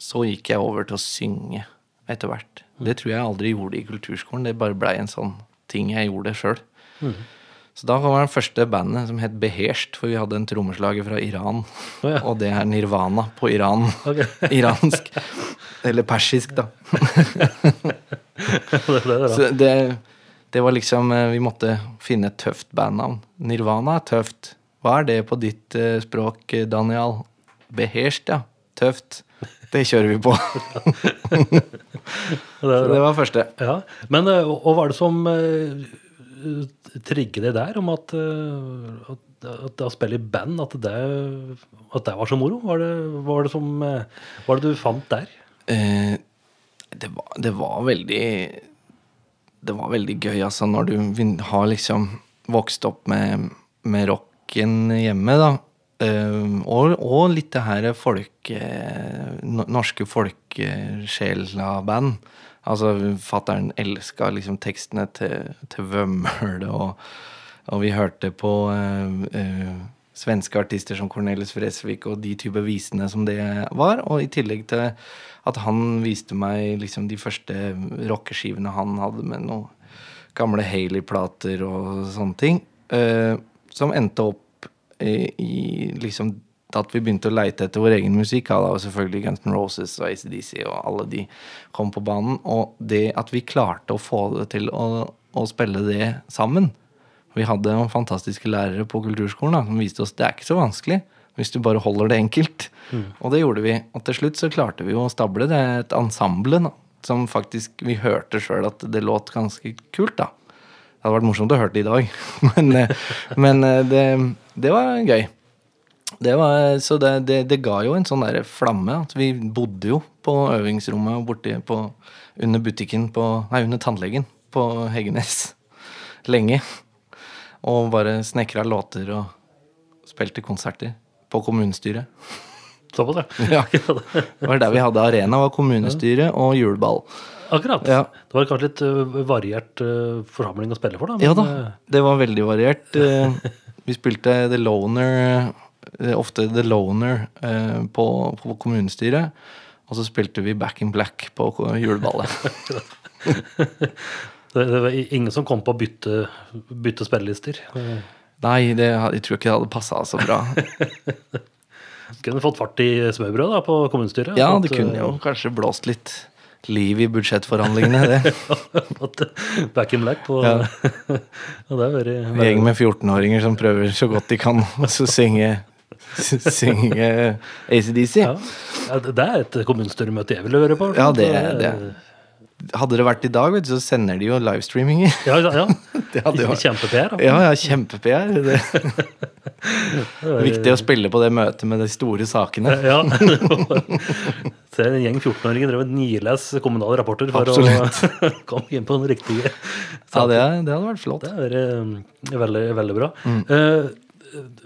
Speaker 2: så gikk jeg over til å synge etter hvert. Det tror jeg aldri gjorde i kulturskolen. Det bare blei en sånn ting jeg gjorde sjøl. Så da var det første bandet som het Beherst, for vi hadde en trommeslager fra Iran.
Speaker 1: Oh, ja.
Speaker 2: Og det er Nirvana på Iran.
Speaker 1: Okay.
Speaker 2: Iransk. Eller persisk, da.
Speaker 1: det, det, det,
Speaker 2: Så det, det var liksom eh, Vi måtte finne et tøft bandnavn. Nirvana er tøft. Hva er det på ditt eh, språk, eh, Daniel? Beherst, ja. Tøft. Det kjører vi på.
Speaker 1: det,
Speaker 2: Så det var første.
Speaker 1: Ja, Men og hva er det som uh, eh, det der om at, uh, at, at å spille i band, at det, at det var så moro? Hva var det, var det som var det du fant der?
Speaker 2: Eh, det, var, det var veldig Det var veldig gøy, altså, når du har liksom vokst opp med, med rocken hjemme, da. Uh, og, og litt det her folk no- Norske folkesjela-band. Altså, fattern elska liksom tekstene til, til Vømmøl, og, og vi hørte på uh, eh, svenske artister som Cornelis Fresvik og de type visene som det var. Og i tillegg til at han viste meg liksom de første rockeskivene han hadde med noen gamle Haley-plater og sånne ting. Uh, som endte opp i, i liksom at vi begynte å leite etter vår egen musikk. Da, og selvfølgelig Guns N' Roses og ACDC og alle de kom på banen. Og det at vi klarte å få det til å, å spille det sammen Vi hadde noen fantastiske lærere på kulturskolen da, som viste oss det er ikke så vanskelig hvis du bare holder det enkelt. Og det gjorde vi. Og til slutt så klarte vi å stable det et ensemble da, som faktisk vi hørte sjøl at det låt ganske kult. da. Det hadde vært morsomt å høre det i dag, men, eh, men eh, det, det var gøy. Det var, så det, det, det ga jo en sånn der flamme. At vi bodde jo på øvingsrommet borti på, under butikken på Nei, under tannlegen på Heggenes lenge. Og bare snekra låter og spilte konserter på kommunestyret.
Speaker 1: Såpass, ja.
Speaker 2: Ja. Det var der vi hadde arena, var kommunestyret og juleball.
Speaker 1: Akkurat.
Speaker 2: Ja.
Speaker 1: Det var kanskje litt variert ø, forsamling å spille for, da.
Speaker 2: Ja da, det var veldig variert. Eh, Vi spilte The Loner, eh, ofte The Loner, eh, på, på kommunestyret. Og så spilte vi Back in Black på juleballet.
Speaker 1: det, det var ingen som kom på å bytte, bytte spillelister. Eh,
Speaker 2: Nei, det, jeg tror ikke det hadde passa så bra.
Speaker 1: Kunne fått fart i smørbrødet da, på kommunestyret.
Speaker 2: Ja, det kunne jo kanskje blåst litt liv i budsjettforhandlingene, det.
Speaker 1: Back in black på
Speaker 2: Ja.
Speaker 1: ja, det er
Speaker 2: En gjeng med 14-åringer som prøver så godt de kan å synge, synge ACDC.
Speaker 1: ja. Ja, det er et kommunestyremøte jeg ville høre på.
Speaker 2: Ja, det det. Hadde det vært i dag, vet du, så sender de jo livestreaminger.
Speaker 1: Ja, ja.
Speaker 2: Det hadde jo
Speaker 1: Kjempe-PR.
Speaker 2: Ja, ja, kjempe-PR. Det er viktig å spille på det møtet med de store sakene.
Speaker 1: Ja. Se en gjeng 14-åringer drev og niles kommunale rapporter for
Speaker 2: Absolutt.
Speaker 1: å komme inn på den riktige
Speaker 2: Ja, det, det hadde vært flott.
Speaker 1: Det er vært veldig, veldig bra.
Speaker 2: Mm.
Speaker 1: Eh, eh,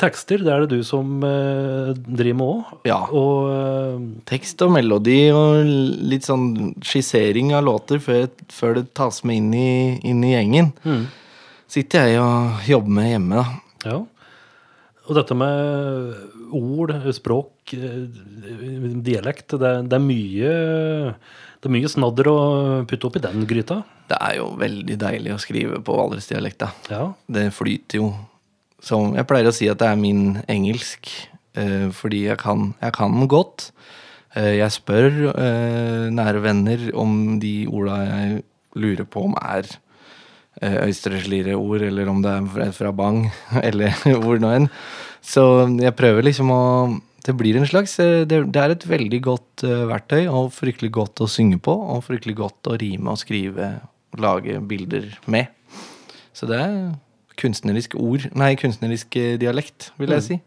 Speaker 1: tekster, det er det du som eh, driver med òg.
Speaker 2: Ja.
Speaker 1: Og eh,
Speaker 2: Tekst og melodi og litt sånn skissering av låter før, før det tas med inn i, inn i gjengen. Sitter jeg og jobber med hjemme, da.
Speaker 1: ja. Og dette med ord, språk, eh, dialekt, det, det er mye det er mye snadder å putte opp i den gryta.
Speaker 2: Det er jo veldig deilig å skrive på valdresdialekta.
Speaker 1: Ja.
Speaker 2: Det flyter jo som Jeg pleier å si at det er min engelsk, eh, fordi jeg kan, jeg kan den godt. Eh, jeg spør eh, nære venner om de orda jeg lurer på om er eh, Øystreslire-ord, eller om det er fra, Bang, eller hvor nå enn. Så jeg prøver liksom å Det blir en slags eh, Det, er et veldig godt eh, verktøy, og fryktelig godt å synge på, og fryktelig godt å rime og skrive lage bilder med. Så det er kunstnerisk ord Nei, kunstnerisk eh, dialekt, vil jeg si.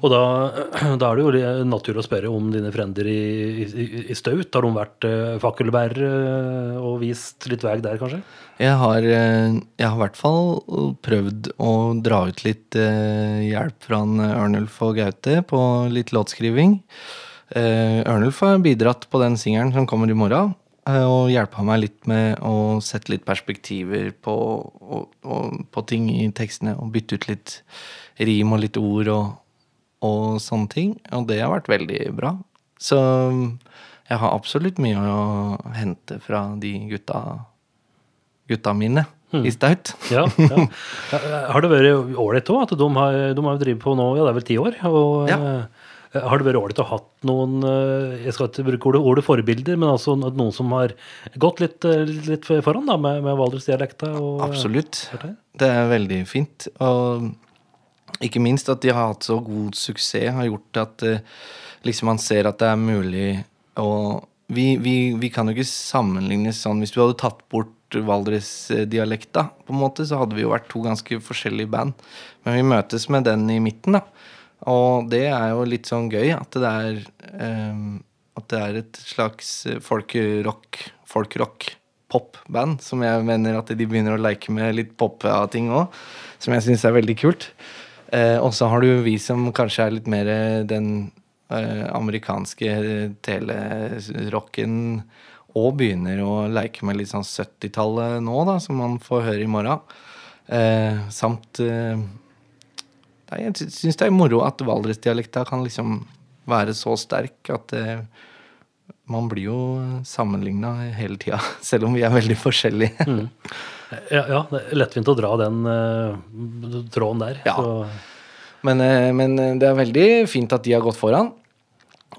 Speaker 1: Og da, da er det jo naturlig å spørre om dine frender i, i, i Staut. Har de vært uh, fakkelbærere eh, og vist litt vei der, kanskje?
Speaker 2: Jeg har, jeg har i hvert fall prøvd å dra ut litt uh, hjelp fra Ørnulf og Gaute på litt låtskriving. Uh, Ørnulf har bidratt på den singelen som kommer i morgen, og hjelpa meg litt med å sette litt perspektiver på, og, og, på ting i tekstene, og bytte ut litt rim og litt ord og, og sånne ting. Og det har vært veldig bra. Så jeg har absolutt mye å hente fra de gutta gutta mine i Staut.
Speaker 1: Ja, ja. Eh, Har det vært ålreit òg? At de har, de har drevet på nå, ja, det er vel ti år. Og,
Speaker 2: Ja.
Speaker 1: Eh, Har det vært ålreit å ha noen eh, Jeg skal ikke bruke ordet, ordet forbilder, men altså noen som har gått litt, eh, litt foran da, med, med valdresdialekta?
Speaker 2: Absolutt.
Speaker 1: Det?
Speaker 2: Er veldig fint. Og ikke minst at de har hatt så god suksess, har gjort at liksom man ser at det er mulig å vi, vi, vi kan jo ikke sammenlignes sånn Hvis du hadde tatt bort Valdres-dialekta, på en måte, så hadde vi jo vært to ganske forskjellige band. Men vi møtes med den i midten, da. Og det er jo litt sånn gøy at det er um, At det er et slags folkerock, folkrock, popband, som jeg mener at de begynner å leke med litt pop av ting òg, som jeg syns er veldig kult. Eh, og så har du vi som kanskje er litt mer den eh, amerikanske telerocken og begynner å leke med litt sånn 70-tallet nå, da, som man får høre i morgen. Eh, samt eh, Jeg syns det er moro at valdresdialekta kan liksom være så sterk at eh, man blir jo sammenligna hele tida, selv om vi er veldig forskjellige.
Speaker 1: Mm. Ja, ja, det er lettvint å dra den uh, tråden der.
Speaker 2: Ja. Men, uh, men, det er veldig fint at de har gått foran.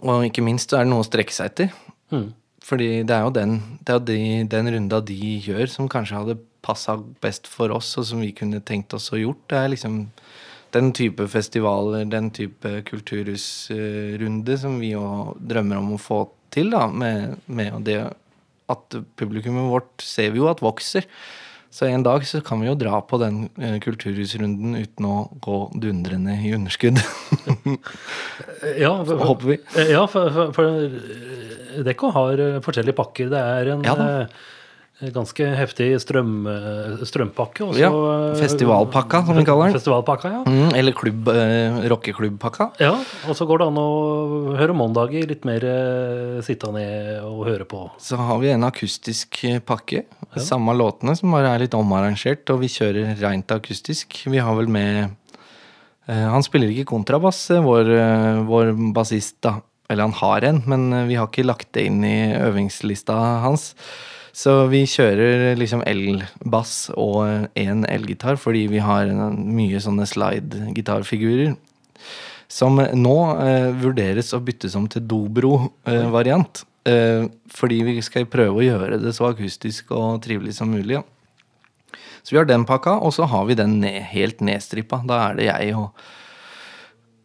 Speaker 2: Og ikke minst er det noe å strekke seg etter. Mm. Fordi det er jo den, det er de, den runda de gjør, som kanskje hadde passa best for oss, og som vi kunne tenkt oss å gjort. Det er liksom den type festivaler, den type kulturhusrunde som vi jo drømmer om å få til, da, med, med det at publikummet vårt ser vi jo at vokser. Så en dag så kan vi jo dra på den uh, kulturhusrunden uten å gå dundrende i underskudd.
Speaker 1: ja, for,
Speaker 2: håper vi.
Speaker 1: Ja, for, for, for Dekko har forskjellige pakker. Det er en ja, ganske heftig strøm, strømpakke. Også,
Speaker 2: ja, festivalpakka, som vi kaller den.
Speaker 1: Festivalpakka, ja.
Speaker 2: Mm, eller klubb, eh, rockeklubbpakka.
Speaker 1: Ja, og så går det an å høre Måndager litt mer eh, sitte ned og høre på.
Speaker 2: Så har vi en akustisk pakke. Ja. Samme låtene, som bare er litt omarrangert, og vi kjører rent akustisk. Vi har vel med eh, Han spiller ikke kontrabass, eh, vår, eh, vår bassist, da. Eller han har en, men eh, vi har ikke lagt det inn i øvingslista hans. Så vi kjører liksom elbass og én elgitar, fordi vi har mye sånne slide-gitarfigurer. Som nå eh, vurderes å byttes om til dobro-variant. Eh, fordi vi skal prøve å gjøre det så akustisk og trivelig som mulig. Ja. Så vi har den pakka, og så har vi den ned, helt nedstrippa. Da er det jeg og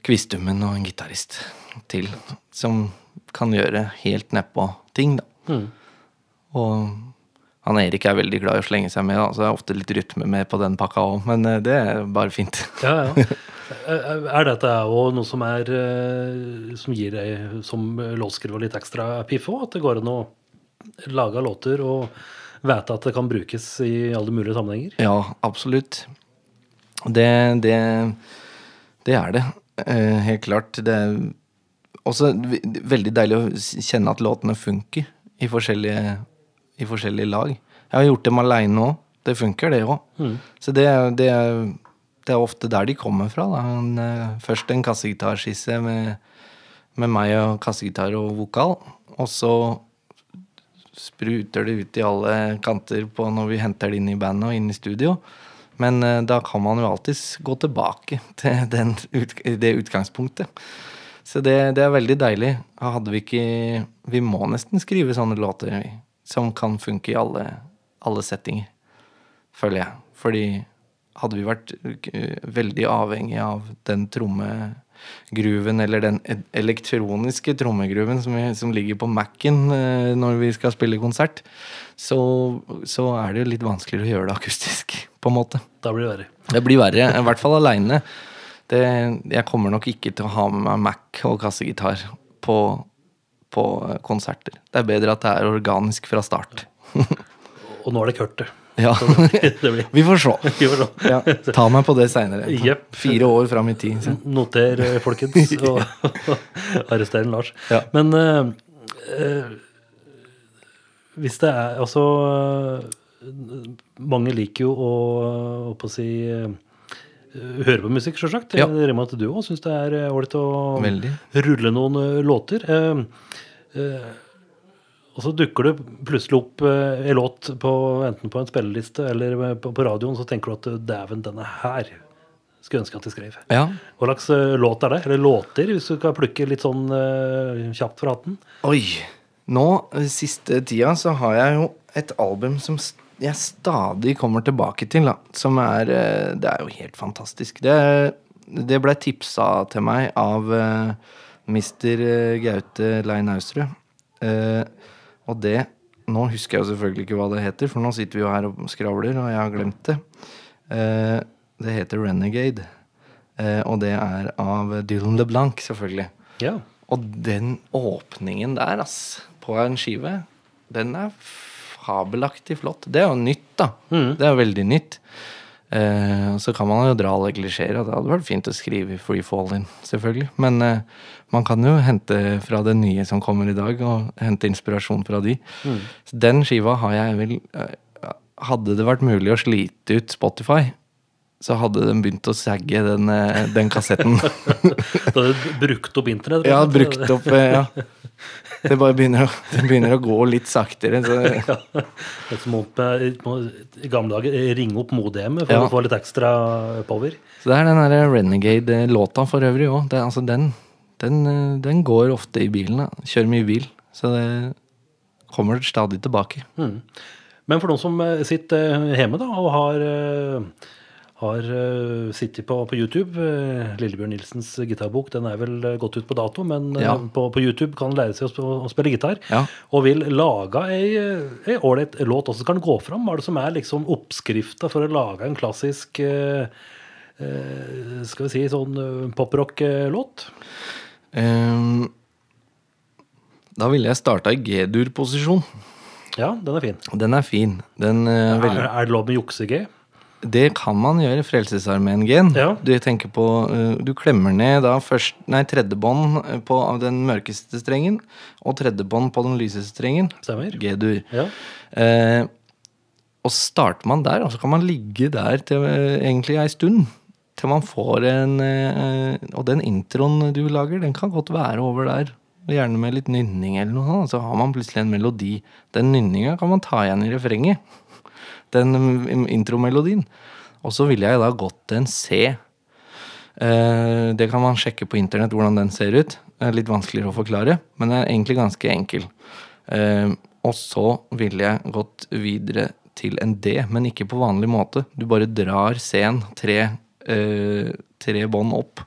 Speaker 2: Kvistummen og en gitarist til som kan gjøre helt nedpå ting, da. Mm. Og han Erik er veldig glad i å slenge seg med, så det er ofte litt rytme med på den pakka òg, men eh, det er bare fint.
Speaker 1: ja, ja. Er dette òg noe som er eh, som gir deg som låtskriver litt ekstra piff òg? At det går an å lage låter og vite at det kan brukes i alle mulige sammenhenger?
Speaker 2: Ja, absolutt. Det, det, det er det. Eh, helt klart. Det er også veldig deilig å kjenne at låtene funker i forskjellige i forskjellige lag. Jeg har gjort dem aleine òg. Det funker, det òg. Mm. Så det, det, det, er ofte der de kommer fra. En, eh, først en kassegitarskisse med, med meg og kassegitar og vokal. Og så spruter det ut i alle kanter på når vi henter det inn i bandet og inn i studio. Men uh, da kan man jo alltids gå tilbake til den, det utgangspunktet. Så det, det, er veldig deilig. Hadde vi ikke Vi må nesten skrive sånne låter som kan funke i alle, alle settinger, føler jeg. Fordi hadde vi vært eh, veldig avhengig av den trommegruven, eller den e-, elektroniske trommegruven som, som ligger på Mac-en eh, når vi skal spille konsert, så, så, er det litt vanskeligere å gjøre det akustisk, på en måte.
Speaker 1: Da blir det verre.
Speaker 2: Det blir verre, i hvert fall aleine. Jeg kommer nok ikke til å ha med meg Mac og kassegitar på på konserter. Det er bedre at det er organisk fra start.
Speaker 1: og nå er det Kurt, det.
Speaker 2: Ja. Vi får se. Vi får se. Ja. Ta meg på det seinere.
Speaker 1: Yep.
Speaker 2: Fire år fram i tid. Så.
Speaker 1: Noter, eh, folkens, og arrester Lars. Ja. Men uh, hvis det er Altså Mange liker jo å, å si høre på musikk, sjølsagt. Ja. Jeg regner med at du òg syns det er ålreit å
Speaker 2: Veldig.
Speaker 1: rulle noen låter. Uh, Eh, og så dukker det plutselig opp eh, en låt på, enten på en spilleliste eller på, på radioen, så tenker du at dæven, denne her skulle ønske at de skrev.
Speaker 2: Ja.
Speaker 1: Hva slags eh, låt er det? Eller låter, hvis du kan plukke litt sånn kjapt fra hatten?
Speaker 2: Oi. Nå, siste tida, så har jeg jo et album som jeg stadig kommer tilbake til, da. Som er Det er jo helt fantastisk. Det, det ble tipsa til meg av uh, Mister eh, Gaute Lein Austrud. Uh, og det Nå husker jeg jo selvfølgelig ikke hva det heter, for nå sitter vi jo her og skravler, og jeg har glemt det. Uh, det heter Renegade. Eh, og det er av Dylan LeBlanc, selvfølgelig.
Speaker 1: Ja.
Speaker 2: Og den åpningen der, ass, på en skive, den er fabelaktig flott. Det er jo nytt, da. Det er jo veldig nytt. Eh, så kan man jo dra alle klisjeer, og det hadde vært fint å skrive Free Fall In, selvfølgelig. Men eh, man kan jo hente fra det nye som kommer i dag, og hente inspirasjon fra de. Så den skiva har jeg vel eh, Hadde det vært mulig å slite ut Spotify, så hadde den begynt å sagge den, eh, den kassetten.
Speaker 1: Da hadde du brukt opp internett? Ja,
Speaker 2: brukt opp eh, Ja. Det bare begynner å, det begynner å gå litt saktere. Så,
Speaker 1: som om eh, må i gamle dager eh, ringe opp modemet for
Speaker 2: Ja.
Speaker 1: å få litt ekstra power.
Speaker 2: så det er den der Renegade-låta for øvrig òg. Altså den, den, den går ofte i bilen. Da. Kjører mye bil. Så det kommer stadig tilbake.
Speaker 1: Men for noen som sitter hjemme da, og har, har eh, sittet på, på YouTube eh, Lillebjørn Nilsens gitarbok den er vel eh, gått ut på dato, men
Speaker 2: Ja.
Speaker 1: på, på YouTube kan lære seg å, sp- å spille gitar.
Speaker 2: Ja.
Speaker 1: Og vil lage ei ei ålreit låt. Skal den gå fram? Hva er det som er liksom oppskrifta for å lage en klassisk eh, skal vi si sånn poprock-låt?
Speaker 2: Um, da ville jeg starta i G-dur-posisjon.
Speaker 1: Ja, den er fin.
Speaker 2: Den er fin. Den, uh,
Speaker 1: Er, er det lov med jukse-G?
Speaker 2: Det kan man gjøre. Frelsesarmeen-gen.
Speaker 1: Ja.
Speaker 2: Du tenker på eh, Du klemmer ned da først Nei, tredje bånd eh, på den mørkeste strengen, og tredje bånd på den lyseste strengen. G-dur.
Speaker 1: Ja.
Speaker 2: Eh, og starter man der, og så kan man ligge der til eh, egentlig ei stund. Til man får en eh, Og den introen du lager, den kan godt være over der. Gjerne med litt nynning eller noe sånt. Så har man plutselig en melodi. Den nynninga kan man ta igjen i refrenget. Den intromelodien. Og så ville jeg da gått til en C. Eh, det kan man sjekke på internett hvordan den ser ut. Det er litt vanskeligere å forklare, men den er egentlig ganske enkel. Eh, og så ville jeg gått videre til en D, men ikke på vanlig måte. Du bare drar C-en tre, eh, tre bånd opp,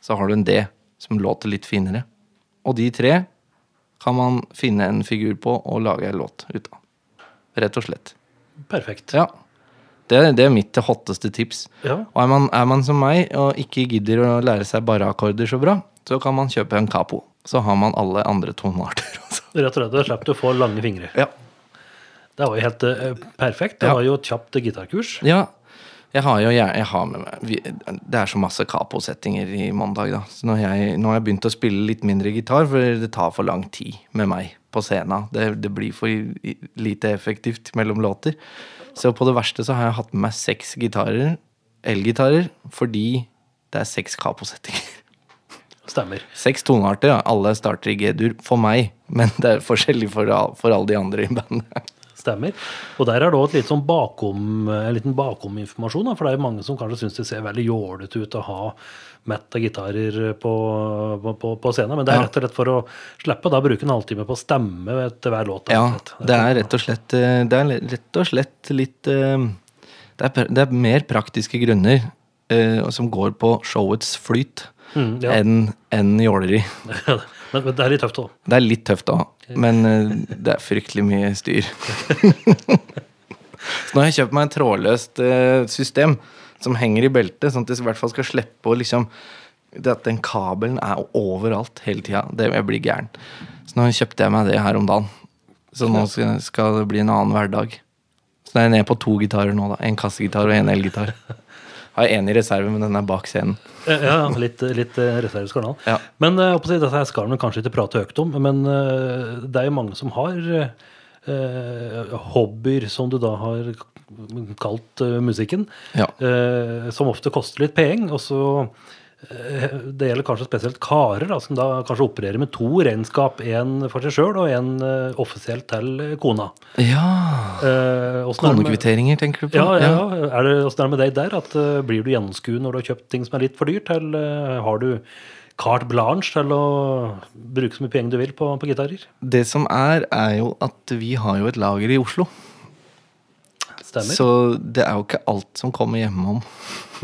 Speaker 2: så har du en D som låter litt finere. Og de tre kan man finne en figur på og lage en låt ut av. Rett og slett.
Speaker 1: Perfekt.
Speaker 2: Ja. Det, det er mitt hotteste tips.
Speaker 1: Ja.
Speaker 2: Og er man, er man som meg og ikke gidder å lære seg bare akkorder så bra, så kan man kjøpe en capo. Så har man alle andre tonearter.
Speaker 1: Rett og slett, da slipper du å få lange fingre.
Speaker 2: Ja.
Speaker 1: Det var jo helt uh, perfekt. Det
Speaker 2: Ja.
Speaker 1: var jo et kjapt gitarkurs.
Speaker 2: ja. Jeg har jo jeg, jeg har med meg Det er så masse capo-settinger i mandag, da. Så når jeg, nå har jeg begynt å spille litt mindre gitar, for det tar for lang tid med meg på scenen. Det, det blir for lite effektivt mellom låter. Så på det verste så har jeg hatt med meg seks gitarer, elgitarer, fordi det er seks capo-settinger.
Speaker 1: Stemmer.
Speaker 2: Seks tonearter, ja. alle starter i G-dur for meg, men det er forskjellig for, for alle de andre i bandet.
Speaker 1: Stemmer. Og der er det òg litt sånn bakom, en liten bakominformasjon. For det er jo mange som kanskje syns det ser veldig jålete ut å ha metta gitarer på, på, på, scenen. Men det er rett og slett for å slippe da bruke en halvtime på å stemme etter hver låt.
Speaker 2: Ja, det er rett og slett eh, Det er rett og slett litt eh, Det er, det er mer praktiske grunner uh, som går på showets flyt
Speaker 1: Mm, ja.
Speaker 2: enn en jåleri.
Speaker 1: men, men det er litt tøft òg.
Speaker 2: Det er litt tøft da, men uh, det er fryktelig mye styr. Så nå har jeg kjøpt meg et trådløst uh, system som henger i beltet, sånn at jeg i hvert fall skal slippe å liksom det At den kabelen er overalt hele tida. Det jeg blir gæren. Så nå kjøpte jeg meg det her om dagen. Så nå skal, skal det bli en annen hverdag. Så nå er jeg nede på to gitarer nå, da. En kassegitar og en elgitar. Har en i reserve, men den er bak scenen.
Speaker 1: Ja, litt, litt eh, reservisk kanal.
Speaker 2: Ja.
Speaker 1: Men eh, si, dette skal man kanskje ikke prate høyt om, men eh, det er jo mange som har eh, hobbyer som du da har kalt eh, musikken,
Speaker 2: Ja.
Speaker 1: eh, som ofte koster litt penger. Og så eh, Det gjelder kanskje spesielt karer, da, som da kanskje opererer med to regnskap. En for seg sjøl og en eh, offisielt til kona.
Speaker 2: ja.
Speaker 1: Eh, er
Speaker 2: Konekvitteringer, tenker du på?
Speaker 1: ja, ja, ja. Er det, hvordan er det med deg der? At, blir du gjennomskuet når du har kjøpt ting som er litt for dyrt? Eller har du carte blanche til å bruke så mye penger du vil på, på gitarer?
Speaker 2: Det som er, er jo at vi har jo et lager i Oslo.
Speaker 1: Stemmer?
Speaker 2: Så det er jo ikke alt som kommer hjemom.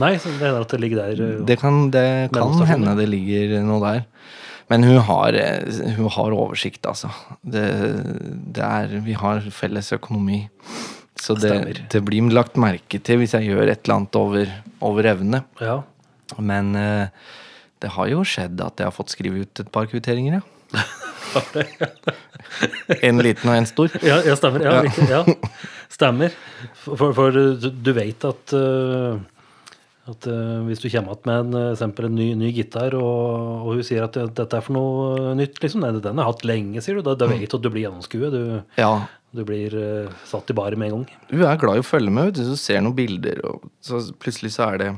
Speaker 1: Nei, så det hender at det ligger der. eh,
Speaker 2: Det kan, det kan hende det ligger noe der. Men hun har, eh, hun har oversikt, altså. Det, det er Vi har felles økonomi. Så det, det blir lagt merke til hvis jeg gjør et eller annet over, over evne.
Speaker 1: Ja.
Speaker 2: Men eh, det har jo skjedd at jeg har fått skrive ut et par kvitteringer, ja. en liten og en stor.
Speaker 1: Ja, ja stemmer. Ja, riktig, ja. Stemmer. For, for, du, du vet at, uh, at uh, hvis du kommer igjen med en, eksempel en ny, ny gitar, og, og hun sier at dette er for noe nytt, liksom, nei, den har jeg hatt lenge, sier du, da, da vet du at du blir gjennomskuet. Du,
Speaker 2: Ja,
Speaker 1: du blir uh, satt i baret med en gang.
Speaker 2: Hun er glad i å følge med, Hvis du, ser noen bilder, og så plutselig så er det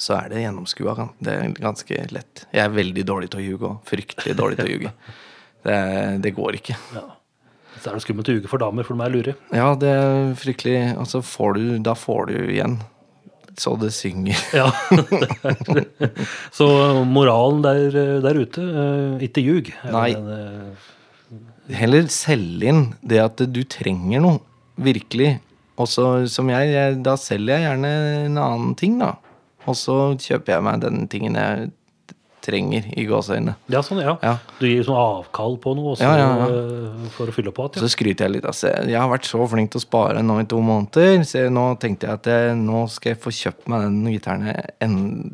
Speaker 2: så er det gjennomskua. Det er ganske lett. Jeg er veldig dårlig til å ljuge òg. Fryktelig dårlig til å ljuge. Det, det går ikke.
Speaker 1: Ja. Så er det skummelt å ljuge for damer, for de er lure.
Speaker 2: Ja, det er fryktelig Og så får du Da får du igjen. Så det synger.
Speaker 1: Ja. det Så moralen der, der ute, uh, ikke ljug.
Speaker 2: Nei.
Speaker 1: den, uh,
Speaker 2: Heller selge inn det at du trenger noe. Virkelig. Og så som jeg, jeg Da selger jeg gjerne en annen ting, da. Og så kjøper jeg meg den tingen jeg trenger, i gåseøynene.
Speaker 1: ja, sånn, ja.
Speaker 2: Ja.
Speaker 1: Du gir sånn avkall på noe også,
Speaker 2: Ja, ja,
Speaker 1: uh, for å fylle på igjen.
Speaker 2: Så skryter jeg litt Altså. Jeg har vært så flink til å spare nå i to måneder. Så nå tenkte jeg at jeg, nå skal jeg få kjøpt meg den gitaren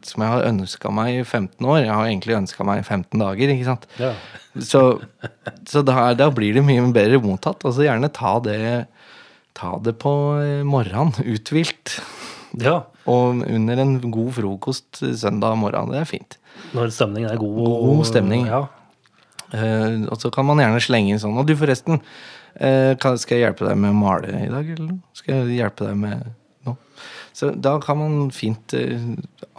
Speaker 2: som jeg har ønska meg i 15 år. Jeg har egentlig ønska meg i 15 dager, ikke sant.
Speaker 1: Ja.
Speaker 2: Så, så da, da blir det mye bedre mottatt. Og så gjerne ta det, ta det på eh, morgenen, uthvilt.
Speaker 1: ja.
Speaker 2: Og under en god frokost søndag morgen. Det er fint.
Speaker 1: Når stemningen er god.
Speaker 2: God stemning.
Speaker 1: Ja.
Speaker 2: Uh, og så kan man gjerne slenge inn sånn Og du, forresten. Uh, kan, skal jeg hjelpe deg med å male i dag, eller? Skal jeg hjelpe deg med noe? Så da kan man fint uh,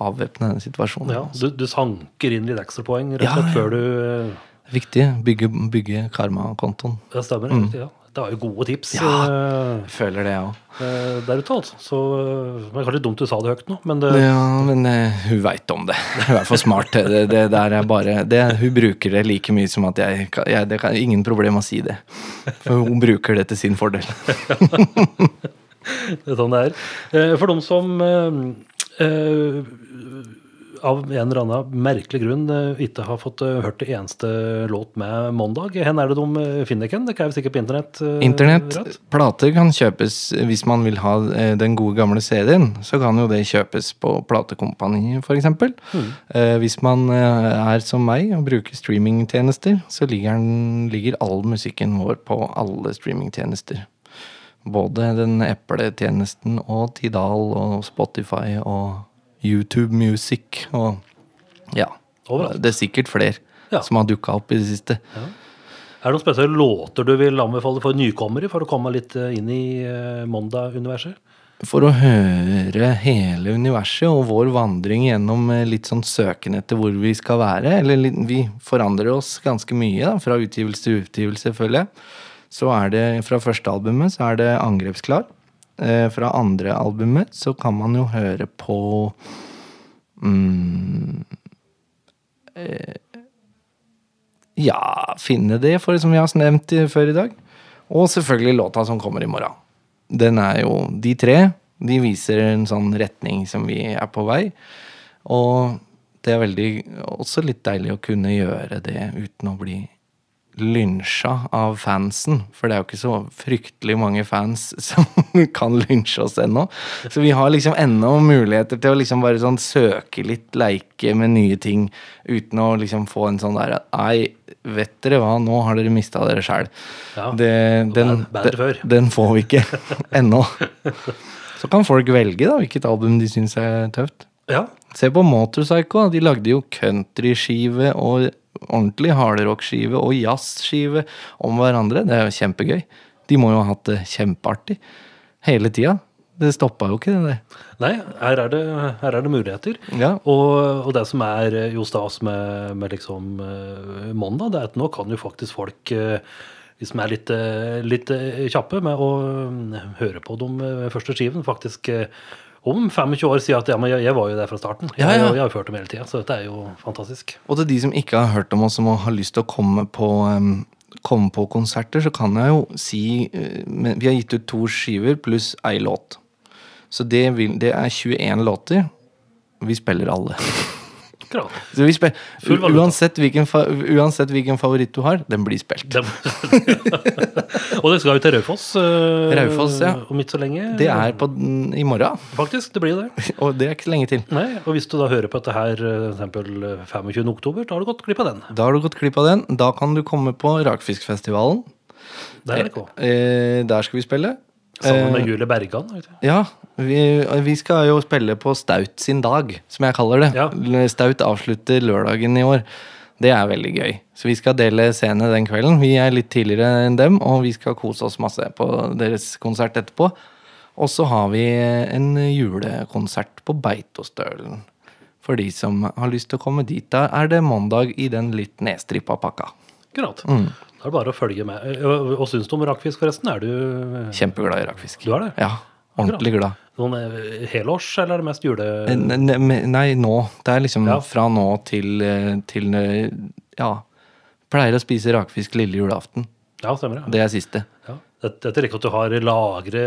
Speaker 2: avvæpne denne situasjonen.
Speaker 1: ja. Du, du sanker inn litt ekstrapoeng rett og
Speaker 2: Ja,
Speaker 1: slett
Speaker 2: ja.
Speaker 1: før du
Speaker 2: Viktig. Bygge, bygge karmakontoen.
Speaker 1: Det stemmer. riktig, Ja. Det var jo gode tips.
Speaker 2: Ja.
Speaker 1: uh,
Speaker 2: Jeg føler det, jeg òg.
Speaker 1: uh, der ute, altså. Så det er kanskje dumt du sa det høyt nå, men det,
Speaker 2: Ja, men uh, hun veit om det. Hun er for smart det. Det der er bare det, Hun bruker det like mye som at jeg, jeg Det er ingen problem å si det. For hun bruker det til sin fordel.
Speaker 1: det er sånn det er. For dem som uh, av en eller annen merkelig grunn uh, ikke har fått uh, hørt det eneste låt med Mandag, hvor er det de uh, finner Ken? Det kan jeg sikkert på internett?
Speaker 2: Internett. Plater kan kjøpes hvis man vil ha eh, den gode gamle CD-en. Så kan jo det kjøpes på platekompaniet, f.eks.
Speaker 1: Mm.
Speaker 2: Eh, hvis man eh, er som meg og bruker streamingtjenester, så ligger, den, ligger all musikken vår på alle streamingtjenester. Både den epletjenesten og Tidal og Spotify og YouTube Music og ja.
Speaker 1: Overalt.
Speaker 2: Det er sikkert flere
Speaker 1: Ja.
Speaker 2: som har dukka opp i det siste.
Speaker 1: Er det noen spesielle låter du vil anbefale for nykommere, for å komme litt uh, inn i uh, Mondag-universet?
Speaker 2: For å høre hele universet og vår vandring gjennom eh, litt sånn søken etter hvor vi skal være. Eller litt, vi forandrer oss ganske mye da, fra utgivelse til utgivelse, føler jeg. Så er det fra første albumet så er det Angrepsklar. Eh, fra andre albumet så kan man jo høre på mm, eh, Ja, finne det, for som vi har nevnt før i dag. Og selvfølgelig låta som kommer i morgen. Den er jo De tre de viser en sånn retning som vi er på vei. Og det er veldig også litt deilig å kunne gjøre det uten å bli lynsja av fansen. For det er jo ikke så fryktelig mange fans som kan lynsje oss ennå. Så vi har liksom ennå muligheter til å liksom bare sånn søke litt, leike med nye ting, uten å liksom få en sånn der Nei, vet dere hva, nå har dere mista dere sjæl.
Speaker 1: Ja,
Speaker 2: den, den, den får vi ikke ennå. Så kan folk velge da, hvilket album de syns er tøft.
Speaker 1: Ja.
Speaker 2: Se på Motorpsycho. De lagde jo countryskive og ordentlig hardrockskive og jazzskive om hverandre. Det er jo kjempegøy. De må jo ha hatt det kjempeartig hele tida. Det stoppa jo ikke, det.
Speaker 1: Nei, her er det, her er det muligheter.
Speaker 2: Ja.
Speaker 1: Og, og det som er eh, jo stas med, med liksom eh, Mondag, det er at nå kan jo faktisk folk eh, de som er litt, litt kjappe med å eh, høre på de første skiven, faktisk om 25 år sier at ja, men jeg, jeg var jo der fra starten. Jeg,
Speaker 2: Ja, ja.
Speaker 1: jeg har jo hørt dem hele tida, så dette er jo fantastisk.
Speaker 2: Og til de som ikke har hørt om oss som har lyst til å komme på, um, komme på konserter, så kan jeg jo si uh, Vi har gitt ut to skiver pluss ei låt. Så det, vil, det er 21 låter. Vi spiller alle.
Speaker 1: Akkurat.
Speaker 2: Uansett, hvilken uansett hvilken favoritt du har, den blir spilt.
Speaker 1: Det- og det skal jo til Raufoss uh,
Speaker 2: Raufoss, ja.
Speaker 1: om ikke så lenge.
Speaker 2: Det er på, i morgen,
Speaker 1: Faktisk, det blir det.
Speaker 2: og det er ikke lenge til.
Speaker 1: Nei, og hvis du da hører på dette her eh, for eksempel eh, 25. oktober, da har du gått glipp av den.
Speaker 2: Da har du gått glipp av den. Da kan du komme på Rakfiskfestivalen.
Speaker 1: Der er det.
Speaker 2: Eh, der skal vi spille.
Speaker 1: Sammen
Speaker 2: Eh,
Speaker 1: med Julie Bergan. du.
Speaker 2: Ja, vi, vi skal jo spille på Staut sin dag, som jeg kaller det.
Speaker 1: Ja.
Speaker 2: Staut avslutter lørdagen i år. Det er veldig gøy. Så vi skal dele scene den kvelden. Vi er litt tidligere enn dem, og vi skal kose oss masse på deres konsert etterpå. Og så har vi en julekonsert på Beitostølen. For de som har lyst til å komme dit. Da er det mandag i den litt nedstrippa pakka.
Speaker 1: Akkurat.
Speaker 2: Mm.
Speaker 1: Er det bare å følge med. Eh, og- syns du om rakfisk, forresten? Er du eh,
Speaker 2: Kjempeglad i rakfisk.
Speaker 1: Du er det?
Speaker 2: Ja, ordentlig glad.
Speaker 1: noen eh, helårs, eller er det mest jule...
Speaker 2: Eh, ne- ne- Nei, nå. Det er liksom
Speaker 1: Ja.
Speaker 2: fra nå til, til Ja. Pleier å spise rakfisk lille julaften.
Speaker 1: Ja, stemmer det.
Speaker 2: Det er siste.
Speaker 1: Ja. Dette er ikke at du har lagre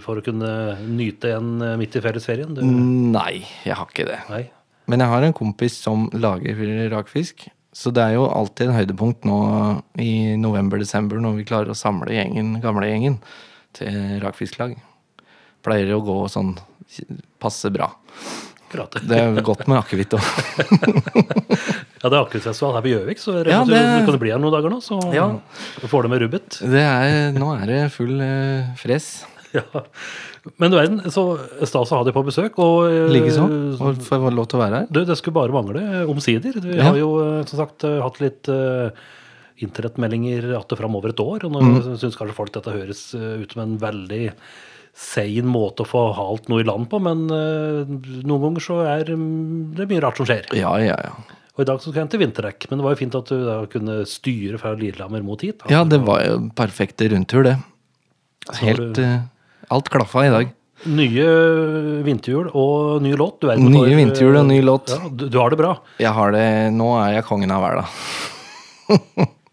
Speaker 1: for å kunne nyte en midt i fellesferien? Du,
Speaker 2: Nei, jeg har ikke det.
Speaker 1: Nei.
Speaker 2: Men jeg har en kompis som lager rakfisk. Så det er jo alltid en høydepunkt nå i november-desember når vi klarer å samle gjengen, gamlegjengen til rakfisklag. Pleier å gå sånn passe bra.
Speaker 1: Prate.
Speaker 2: Det er godt med akevitt òg.
Speaker 1: Ja, det er akevittfestival her på Gjøvik, så
Speaker 2: Ja, det-
Speaker 1: du kan bli her noen dager nå, så
Speaker 2: Ja.
Speaker 1: får du med rubbet.
Speaker 2: Det er, nå er det full uh, fres.
Speaker 1: Ja. Men du verden, så stas å ha deg på besøk. Og eh,
Speaker 2: Likeså. Og får lov til å være her.
Speaker 1: du, det skulle bare mangle, omsider. Vi
Speaker 2: Ja.
Speaker 1: har jo eh, som sagt eh, hatt litt uh, internettmeldinger att og fram over et år. Og nå
Speaker 2: Mm.
Speaker 1: syns kanskje folk dette høres ut som en veldig sein måte å få halt noe i land på, men uh, noen ganger så er mm, det mye rart som skjer.
Speaker 2: Ja, ja, ja.
Speaker 1: Og i dag så skal jeg til vinterdekk, men det var jo fint at du da kunne styre fra Lillehammer mot hit. Da.
Speaker 2: Ja, det var jo perfekte rundtur, det. Helt
Speaker 1: du-
Speaker 2: Alt klaffa i dag.
Speaker 1: Nye vinterhjul og ny låt. Du er
Speaker 2: Nye
Speaker 1: for,
Speaker 2: vinterhjul og ny låt.
Speaker 1: Ja, du, du har det bra.
Speaker 2: Jeg har det Nå er jeg kongen av verda.